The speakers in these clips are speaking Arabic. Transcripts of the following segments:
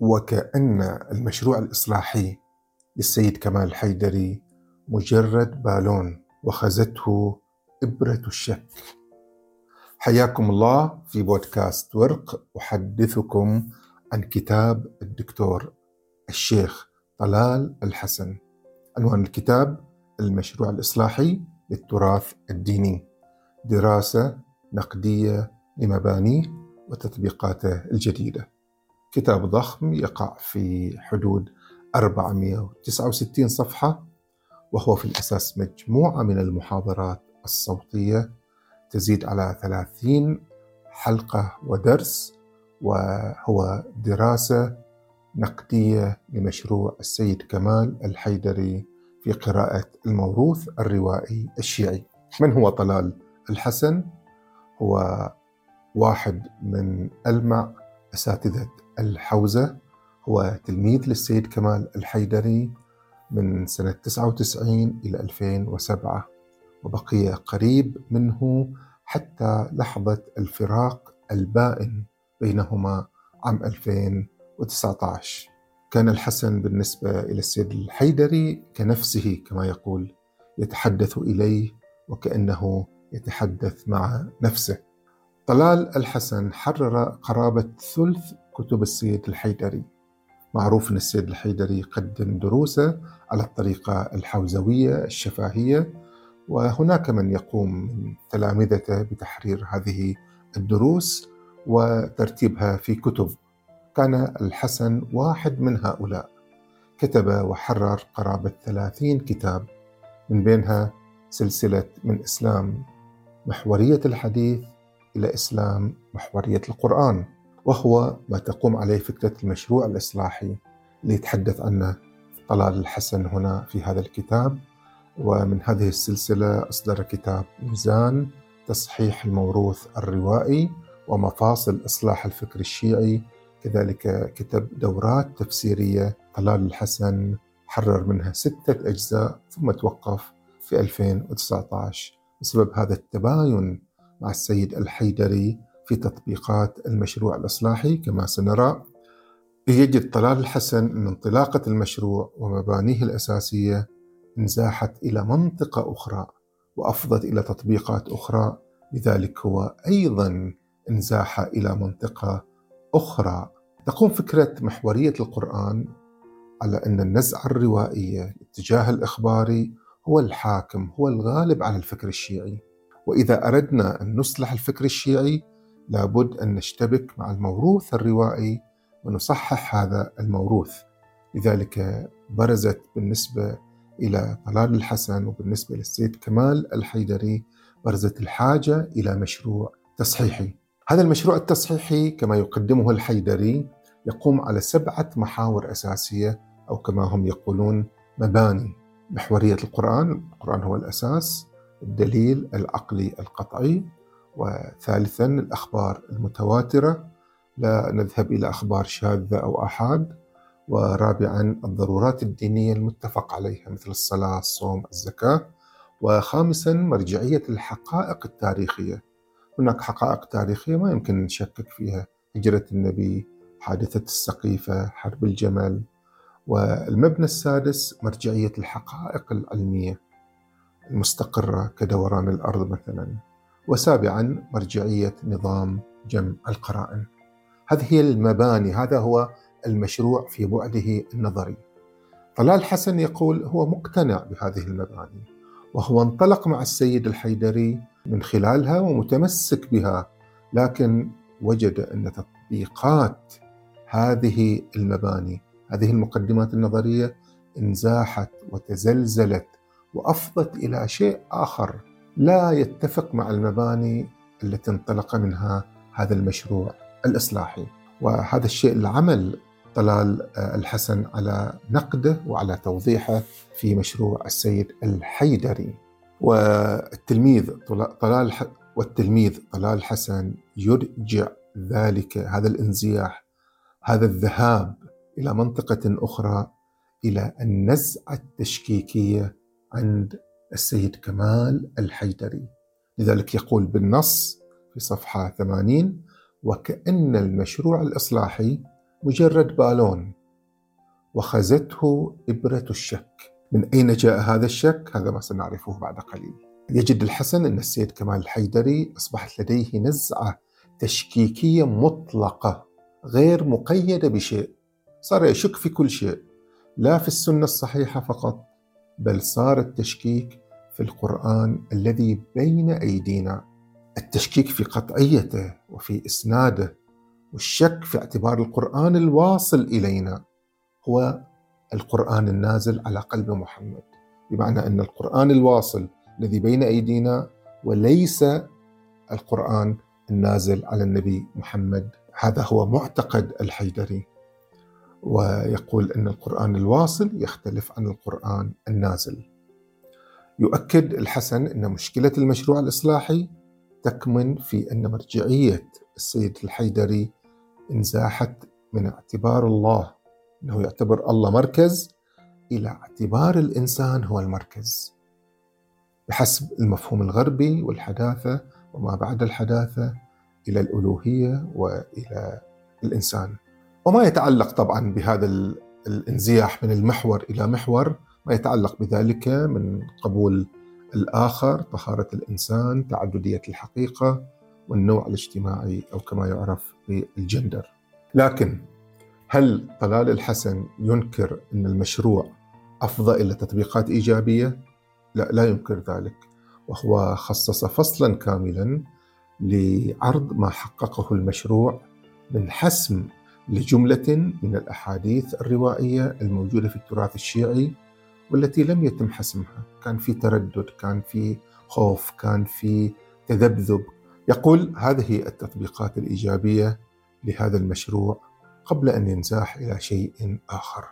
وكأن المشروع الإصلاحي للسيد كمال الحيدري مجرد بالون وخزته إبرة الشك. حياكم الله في بودكاست ورق أحدثكم عن كتاب الدكتور الشيخ طلال الحسن. عنوان الكتاب المشروع الإصلاحي للتراث الديني. دراسة نقدية لمبانيه وتطبيقاته الجديدة. كتاب ضخم يقع في حدود 469 صفحة وهو في الأساس مجموعة من المحاضرات الصوتية تزيد على 30 حلقة ودرس وهو دراسة نقدية لمشروع السيد كمال الحيدري في قراءة الموروث الروائي الشيعي. من هو طلال الحسن؟ هو واحد من ألمع أساتذة الحوزة هو تلميذ للسيد كمال الحيدري من سنة 99 إلى 2007 وبقي قريب منه حتى لحظة الفراق البائن بينهما عام 2019 كان الحسن بالنسبة إلى السيد الحيدري كنفسه كما يقول يتحدث إليه وكأنه يتحدث مع نفسه. طلال الحسن حرر قرابة ثلث كتب السيد الحيدري. معروف أن السيد الحيدري قدم دروسه على الطريقة الحوزوية الشفاهية وهناك من يقوم من تلامذته بتحرير هذه الدروس وترتيبها في كتب. كان الحسن واحد من هؤلاء. كتب وحرر قرابة ثلاثين كتاب. من بينها سلسلة من إسلام محورية الحديث إلى إسلام محورية القرآن. وهو ما تقوم عليه فكرة المشروع الإصلاحي اللي يتحدث عنه طلال الحسن هنا في هذا الكتاب. ومن هذه السلسلة أصدر كتاب ميزان تصحيح الموروث الروائي ومفاصل إصلاح الفكر الشيعي. كذلك كتب دورات تفسيرية طلال الحسن حرر منها ستة أجزاء ثم توقف في 2019 بسبب هذا التباين مع السيد الحيدري في تطبيقات المشروع الإصلاحي كما سنرى. يجد طلال الحسن أن انطلاقة المشروع ومبانيه الأساسية انزاحت إلى منطقة أخرى وأفضت إلى تطبيقات أخرى. لذلك هو أيضا انزاح إلى منطقة أخرى. تقوم فكرة محورية القرآن على أن النزعة الروائية الاتجاه الإخباري هو الحاكم هو الغالب على الفكر الشيعي. وإذا أردنا أن نصلح الفكر الشيعي لابد أن نشتبك مع الموروث الروائي ونصحح هذا الموروث. لذلك برزت بالنسبة إلى طلال الحسن وبالنسبة للسيد كمال الحيدري برزت الحاجة إلى مشروع تصحيحي. هذا المشروع التصحيحي كما يقدمه الحيدري يقوم على سبعة محاور أساسية أو كما هم يقولون مباني. محورية القرآن القرآن هو الأساس الدليل العقلي القطعي وثالثا الأخبار المتواترة. لا نذهب إلى أخبار شاذة أو أحاد. ورابعا الضرورات الدينية المتفق عليها مثل الصلاة الصوم الزكاة. وخامسا مرجعية الحقائق التاريخية. هناك حقائق تاريخية ما يمكن نشكك فيها. هجرة النبي حادثة السقيفة حرب الجمل. والمبنى السادس مرجعية الحقائق العلمية المستقرة كدوران الأرض مثلا. وسابعا مرجعية نظام جمع القرائن. هذه المباني هذا هو المشروع في بعده النظري. طلال حسن يقول هو مقتنع بهذه المباني وهو انطلق مع السيد الحيدري من خلالها ومتمسك بها لكن وجد أن تطبيقات هذه المباني هذه المقدمات النظرية انزاحت وتزلزلت وأفضت إلى شيء آخر. لا يتفق مع المباني التي انطلق منها هذا المشروع الإصلاحي. وهذا الشيء العمل طلال الحسن على نقده وعلى توضيحه في مشروع السيد الحيدري. والتلميذ طلال والتلميذ طلال حسن يرجع ذلك هذا الإنزياح هذا الذهاب إلى منطقة أخرى إلى النزعة التشكيكية عند السيد كمال الحيدري. لذلك يقول بالنص في صفحة 80 وكأن المشروع الإصلاحي مجرد بالون وخزته إبرة الشك. من أين جاء هذا الشك؟ هذا ما سنعرفه بعد قليل. يجد الحسن أن السيد كمال الحيدري أصبحت لديه نزعة تشكيكية مطلقة غير مقيدة بشيء. صار يشك في كل شيء لا في السنة الصحيحة فقط بل صار التشكيك في القرآن الذي بين أيدينا. التشكيك في قطعيته وفي إسناده والشك في اعتبار القرآن الواصل إلينا. هو القرآن النازل على قلب محمد. بمعنى أن القرآن الواصل الذي بين أيدينا وليس القرآن النازل على النبي محمد. هذا هو معتقد الحيدري. ويقول أن القرآن الواصل يختلف عن القرآن النازل. يؤكد الحسن أن مشكلة المشروع الإصلاحي تكمن في أن مرجعية السيد الحيدري انزاحت من اعتبار الله أنه يعتبر الله مركز إلى اعتبار الإنسان هو المركز. بحسب المفهوم الغربي والحداثة وما بعد الحداثة إلى الألوهية وإلى الإنسان. وما يتعلق طبعا بهذا الانزياح من المحور إلى محور ما يتعلق بذلك من قبول الآخر طهارة الإنسان تعددية الحقيقة والنوع الاجتماعي أو كما يعرف بالجندر لكن هل طلال الحسن ينكر أن المشروع أفضى إلى تطبيقات إيجابية؟ لا لا ينكر ذلك وهو خصص فصلا كاملا لعرض ما حققه المشروع من حسم لجملة من الأحاديث الروائية الموجودة في التراث الشيعي والتي لم يتم حسمها. كان في تردد كان في خوف كان في تذبذب. يقول هذه التطبيقات الإيجابية لهذا المشروع قبل أن ينزاح إلى شيء آخر.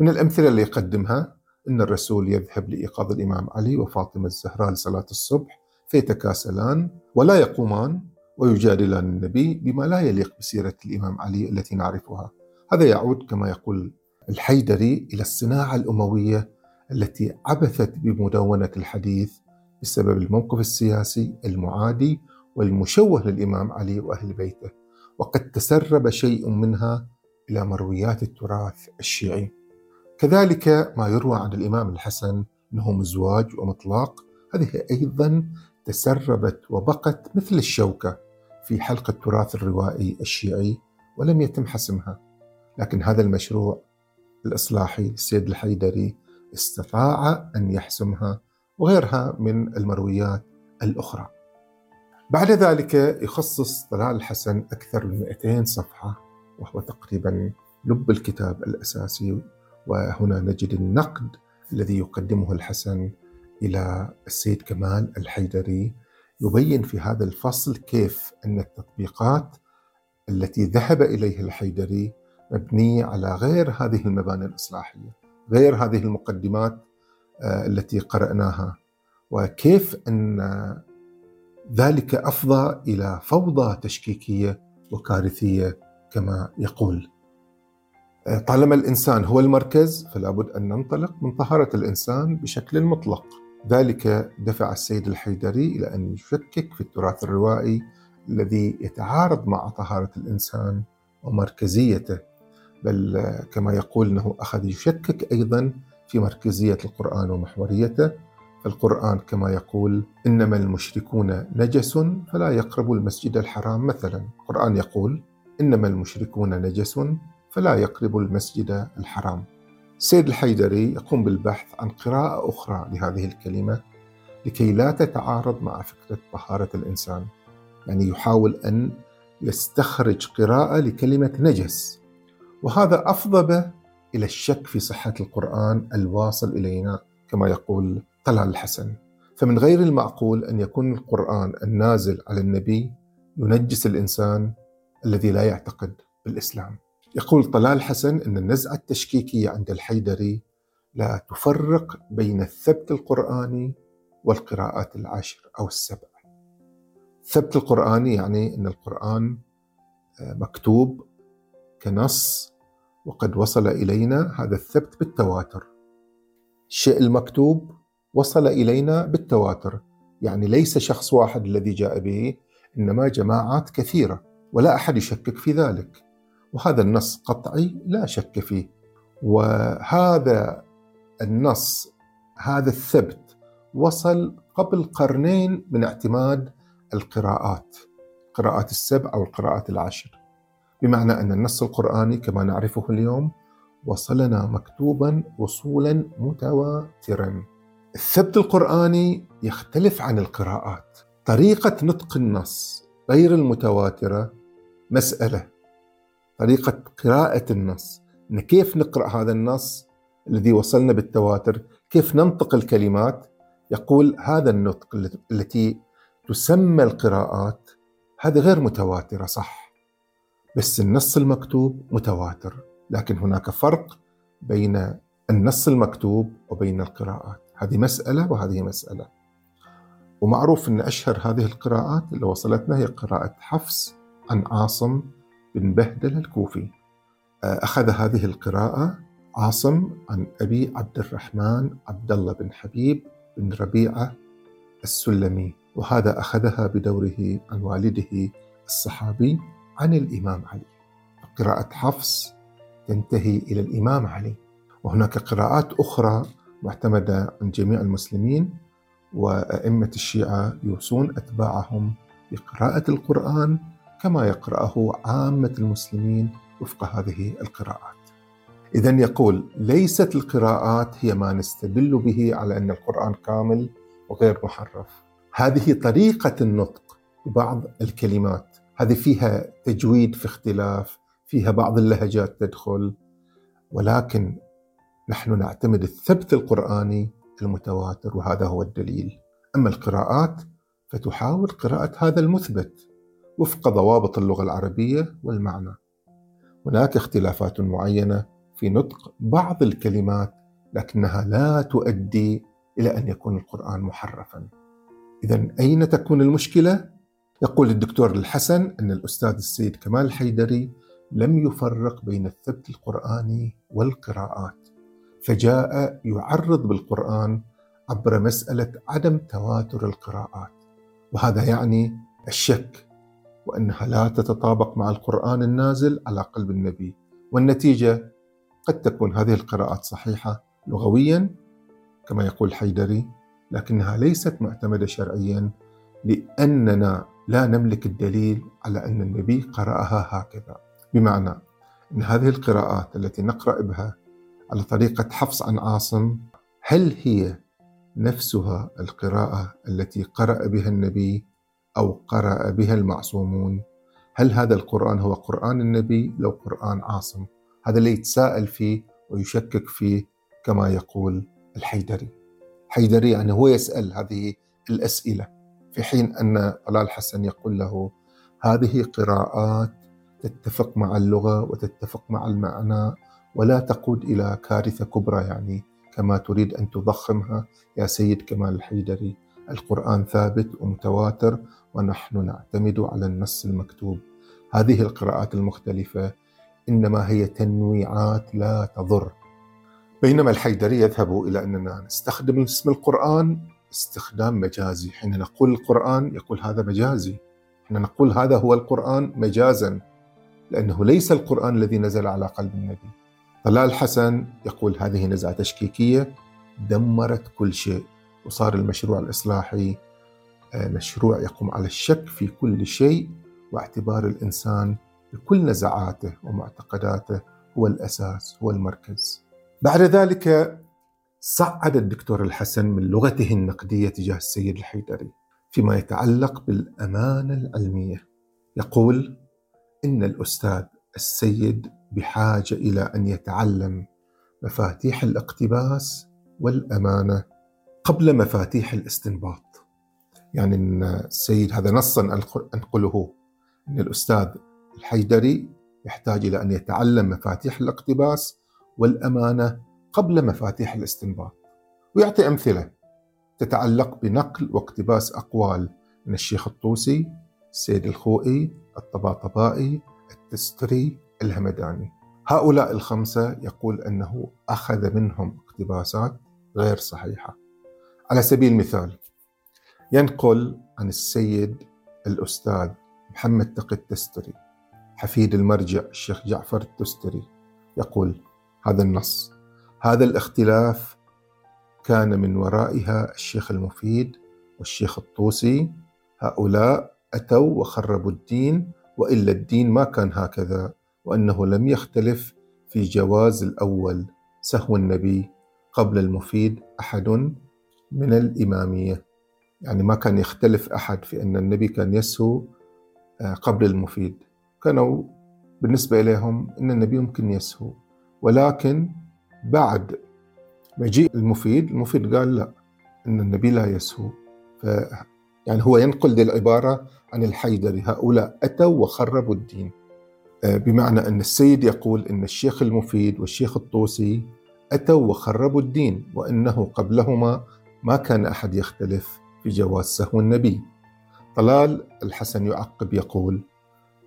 من الأمثلة اللي يقدمها أن الرسول يذهب لإيقاظ الإمام علي وفاطمة الزهراء لصلاة الصبح فيتكاسلان ولا يقومان ويجادلان النبي بما لا يليق بسيرة الإمام علي التي نعرفها. هذا يعود كما يقول الحيدري إلى الصناعة الأموية التي عبثت بمدونة الحديث بسبب الموقف السياسي المعادي والمشوه للإمام علي وأهل بيته وقد تسرب شيء منها إلى مرويات التراث الشيعي. كذلك ما يروى عن الإمام الحسن أنه مزواج ومطلاق هذه أيضا تسربت وبقت مثل الشوكة في حلقة التراث الروائي الشيعي ولم يتم حسمها. لكن هذا المشروع الإصلاحي السيد الحيدري استطاع أن يحسمها وغيرها من المرويات الأخرى. بعد ذلك يخصص طلال الحسن أكثر من 200 صفحة وهو تقريبا لب الكتاب الأساسي وهنا نجد النقد الذي يقدمه الحسن إلى السيد كمال الحيدري يبين في هذا الفصل كيف أن التطبيقات التي ذهب إليها الحيدري مبنية على غير هذه المباني الإصلاحية غير هذه المقدمات آه، التي قرأناها. وكيف أن ذلك أفضى إلى فوضى تشكيكية وكارثية كما يقول. آه، طالما الإنسان هو المركز فلا بد أن ننطلق من طهارة الإنسان بشكل مطلق. ذلك دفع السيد الحيدري إلى أن يشكك في التراث الروائي الذي يتعارض مع طهارة الإنسان ومركزيته. بل كما يقول أنه أخذ يشكك أيضا في مركزية القرآن ومحوريته. القرآن كما يقول إنما المشركون نجس فلا يقربوا المسجد الحرام مثلا. القرآن يقول إنما المشركون نجس فلا يقربوا المسجد الحرام. السيد الحيدري يقوم بالبحث عن قراءة أخرى لهذه الكلمة لكي لا تتعارض مع فكرة طهارة الإنسان يعني يحاول أن يستخرج قراءة لكلمة نجس. وهذا أفضب إلى الشك في صحة القرآن الواصل إلينا كما يقول طلال الحسن. فمن غير المعقول أن يكون القرآن النازل على النبي ينجس الإنسان الذي لا يعتقد بالإسلام. يقول طلال حسن أن النزعة التشكيكية عند الحيدري لا تفرق بين الثبت القرآني والقراءات العشر أو السبع. الثبت القرآني يعني أن القرآن آه، مكتوب كنص وقد وصل إلينا هذا الثبت بالتواتر. الشيء المكتوب وصل إلينا بالتواتر. يعني ليس شخص واحد الذي جاء به إنما جماعات كثيرة ولا أحد يشكك في ذلك. وهذا النص قطعي لا شك فيه. وهذا النص هذا الثبت وصل قبل قرنين من اعتماد القراءات القراءات السبع أو القراءات العشر. بمعنى أن النص القرآني كما نعرفه اليوم وصلنا مكتوبا وصولا متواترا. الثبت القرآني يختلف عن القراءات. طريقة نطق النص غير المتواترة مسألة. طريقة قراءة النص. إن كيف نقرأ هذا النص الذي وصلنا بالتواتر؟ كيف ننطق الكلمات؟ يقول هذا النطق التي تسمى القراءات هذه غير متواترة صح. بس النص المكتوب متواتر لكن هناك فرق بين النص المكتوب وبين القراءات. هذه مسألة وهذه مسألة. ومعروف أن أشهر هذه القراءات اللي وصلتنا هي قراءة حفص عن عاصم بن بهدل الكوفي. أخذ هذه القراءة عاصم عن أبي عبد الرحمن عبد الله بن حبيب بن ربيعة السلمي وهذا أخذها بدوره عن والده الصحابي عن الإمام علي. قراءة حفص تنتهي إلى الإمام علي. وهناك قراءات أخرى معتمدة عن جميع المسلمين وأئمة الشيعة يوصون أتباعهم بقراءة القرآن كما يقرأه عامة المسلمين وفق هذه القراءات. إذا يقول ليست القراءات هي ما نستدل به على أن القرآن كامل وغير محرف. هذه طريقة النطق ببعض الكلمات، هذه فيها تجويد في اختلاف، فيها بعض اللهجات تدخل، ولكن نحن نعتمد الثبت القرآني المتواتر وهذا هو الدليل. أما القراءات فتحاول قراءة هذا المثبت وفق ضوابط اللغة العربية والمعنى. هناك اختلافات معينة في نطق بعض الكلمات لكنها لا تؤدي إلى أن يكون القرآن محرفا. إذا أين تكون المشكلة؟ يقول الدكتور الحسن أن الأستاذ السيد كمال الحيدري لم يفرق بين الثبت القرآني والقراءات، فجاء يعرض بالقرآن عبر مسألة عدم تواتر القراءات، وهذا يعني الشك وأنها لا تتطابق مع القرآن النازل على قلب النبي. والنتيجة قد تكون هذه القراءات صحيحة لغويا كما يقول الحيدري لكنها ليست معتمدة شرعيا لأننا لا نملك الدليل على أن النبي قرأها هكذا. بمعنى أن هذه القراءات التي نقرأ بها على طريقة حفص عن عاصم هل هي نفسها القراءة التي قرأ بها النبي أو قرأ بها المعصومون. هل هذا القرآن هو قرآن النبي؟ لو قرآن عاصم. هذا اللي يتساءل فيه ويشكك فيه كما يقول الحيدري. حيدري يعني هو يسأل هذه الأسئلة في حين أن طلال حسن يقول له هذه قراءات تتفق مع اللغة وتتفق مع المعنى ولا تقود إلى كارثة كبرى يعني كما تريد أن تضخمها يا سيد كمال الحيدري. القرآن ثابت ومتواتر ونحن نعتمد على النص المكتوب. هذه القراءات المختلفة إنما هي تنويعات لا تضر. بينما الحيدري يذهب إلى أننا نستخدم اسم القرآن استخدام مجازي. حين نقول القرآن يقول هذا مجازي. حين نقول هذا هو القرآن مجازا لأنه ليس القرآن الذي نزل على قلب النبي. طلال حسن يقول هذه نزعة تشكيكية دمرت كل شيء. وصار المشروع الإصلاحي آه، مشروع يقوم على الشك في كل شيء واعتبار الإنسان بكل نزعاته ومعتقداته هو الأساس هو المركز. بعد ذلك صعد الدكتور الحسن من لغته النقدية تجاه السيد الحيدري فيما يتعلق بالأمانة العلمية. يقول إن الأستاذ السيد بحاجة إلى أن يتعلم مفاتيح الاقتباس والأمانة قبل مفاتيح الاستنباط. يعني إن السيد هذا نصا أنقله إن الأستاذ الحيدري يحتاج إلى أن يتعلم مفاتيح الاقتباس والأمانة قبل مفاتيح الاستنباط. ويعطي أمثلة تتعلق بنقل واقتباس أقوال من الشيخ الطوسي السيد الخوئي الطباطبائي التستري الهمداني. هؤلاء الخمسة يقول أنه أخذ منهم اقتباسات غير صحيحة. على سبيل المثال ينقل عن السيد الأستاذ محمد تقي التستري حفيد المرجع الشيخ جعفر التستري يقول هذا النص هذا الاختلاف كان من ورائها الشيخ المفيد والشيخ الطوسي هؤلاء أتوا وخربوا الدين وإلا الدين ما كان هكذا وأنه لم يختلف في جواز الأول سهو النبي قبل المفيد أحد من الإمامية. يعني ما كان يختلف أحد في أن النبي كان يسهو آه، قبل المفيد. كانوا بالنسبة إليهم أن النبي ممكن يسهو ولكن بعد مجيء المفيد المفيد قال لا أن النبي لا يسهو ف يعني هو ينقل دي العبارة عن الحيدري. هؤلاء أتوا وخربوا الدين. آه، بمعنى أن السيد يقول أن الشيخ المفيد والشيخ الطوسي أتوا وخربوا الدين وأنه قبلهما ما كان أحد يختلف في جواز سهو النبي. طلال الحسن يعقب يقول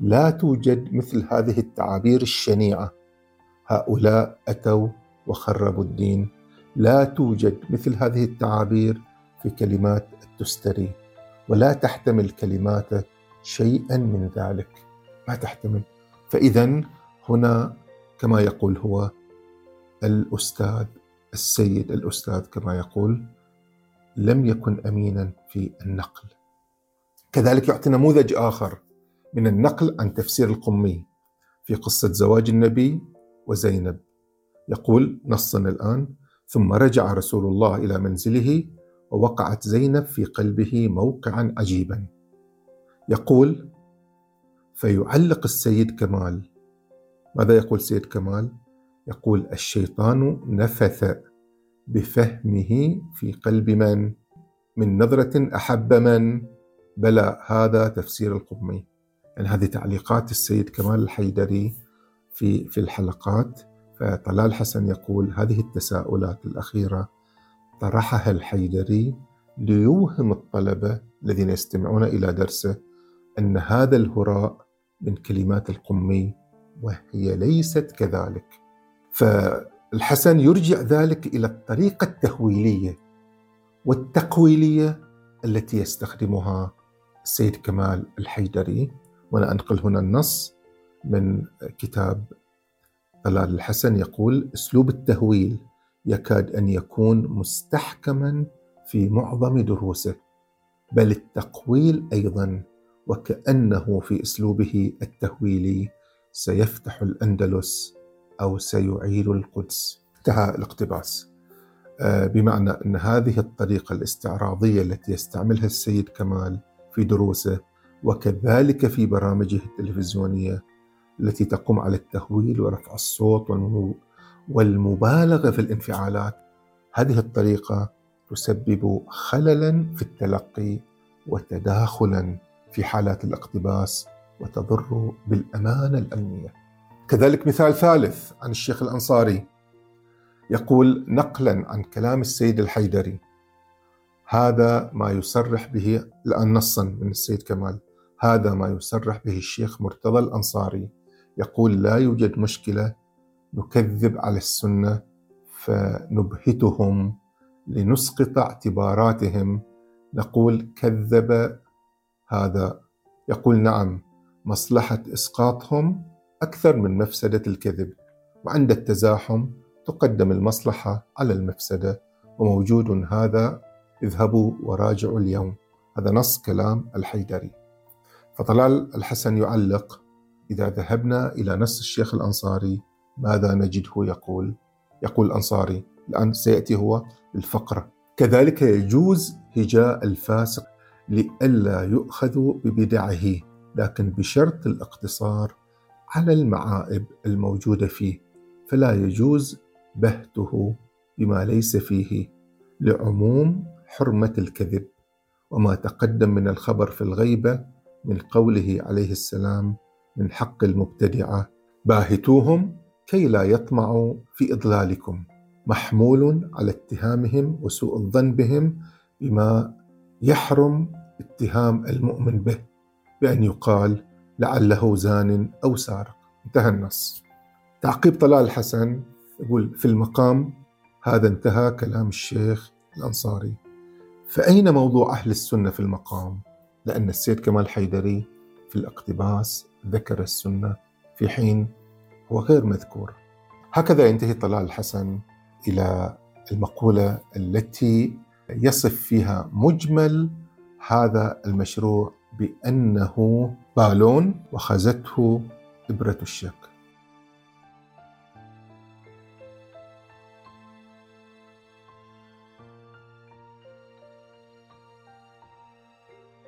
لا توجد مثل هذه التعابير الشنيعة. هؤلاء أتوا وخربوا الدين. لا توجد مثل هذه التعابير في كلمات التستري ولا تحتمل كلماته شيئا من ذلك. ما تحتمل. فإذا هنا كما يقول هو الأستاذ السيد الأستاذ كما يقول لم يكن أمينا في النقل. كذلك يعطي نموذج آخر من النقل عن تفسير القمي في قصة زواج النبي وزينب. يقول نصا الآن. ثم رجع رسول الله إلى منزله ووقعت زينب في قلبه موقعا عجيبا. يقول فيعلق السيد كمال. ماذا يقول سيد كمال؟ يقول الشيطان نفث بفهمه في قلب من؟ من نظرة أحب من؟ بلى هذا تفسير القمي يعني هذه تعليقات السيد كمال الحيدري في في الحلقات. فطلال حسن يقول هذه التساؤلات الأخيرة طرحها الحيدري ليوهم الطلبة الذين يستمعون إلى درسه أن هذا الهراء من كلمات القمي وهي ليست كذلك. فالحسن يرجع ذلك إلى الطريقة التهويلية والتقويلية التي يستخدمها السيد كمال الحيدري. وأنا أنقل هنا النص من كتاب طلال الحسن يقول أسلوب التهويل يكاد أن يكون مستحكما في معظم دروسه بل التقويل أيضا وكأنه في أسلوبه التهويلي سيفتح الأندلس أو سيعيل القدس انتهى الاقتباس آه، بمعنى أن هذه الطريقة الاستعراضية التي يستعملها السيد كمال في دروسه وكذلك في برامجه التلفزيونية التي تقوم على التهويل ورفع الصوت والمبالغة في الانفعالات هذه الطريقة تسبب خللا في التلقي وتداخلا في حالات الاقتباس وتضر بالأمانة العلميه. كذلك مثال ثالث عن الشيخ الأنصاري. يقول نقلا عن كلام السيد الحيدري هذا ما يصرح به الان نصا من السيد كمال هذا ما يصرح به الشيخ مرتضى الأنصاري. يقول لا يوجد مشكلة نكذب على السنة فنبهتهم لنسقط اعتباراتهم. نقول كذب هذا. يقول نعم مصلحة إسقاطهم أكثر من مفسدة الكذب وعند التزاحم تقدم المصلحة على المفسدة وموجود هذا اذهبوا وراجعوا اليوم. هذا نص كلام الحيدري. فطلال الحسن يعلق إذا ذهبنا إلى نص الشيخ الأنصاري ماذا نجده يقول؟ يقول الأنصاري الآن سيأتي هو الفقرة كذلك يجوز هجاء الفاسق لئلا يؤخذ ببدعه لكن بشرط الاقتصار على المعائب الموجودة فيه فلا يجوز بهته بما ليس فيه لعموم حرمة الكذب. وما تقدم من الخبر في الغيبة من قوله عليه السلام من حق المبتدعة باهتوهم كي لا يطمعوا في إضلالكم محمول على اتهامهم وسوء الظن بهم بما يحرم اتهام المؤمن به بأن يقال لعله زان أو سارق. انتهى النص. تعقيب طلال الحسن يقول في المقام هذا انتهى كلام الشيخ الأنصاري. فأين موضوع أهل السنة في المقام؟ لأن السيد كمال حيدري في الاقتباس ذكر السنة في حين هو غير مذكور. هكذا ينتهي طلال الحسن إلى المقولة التي يصف فيها مجمل هذا المشروع بأنه بالون وخزته إبرة الشك.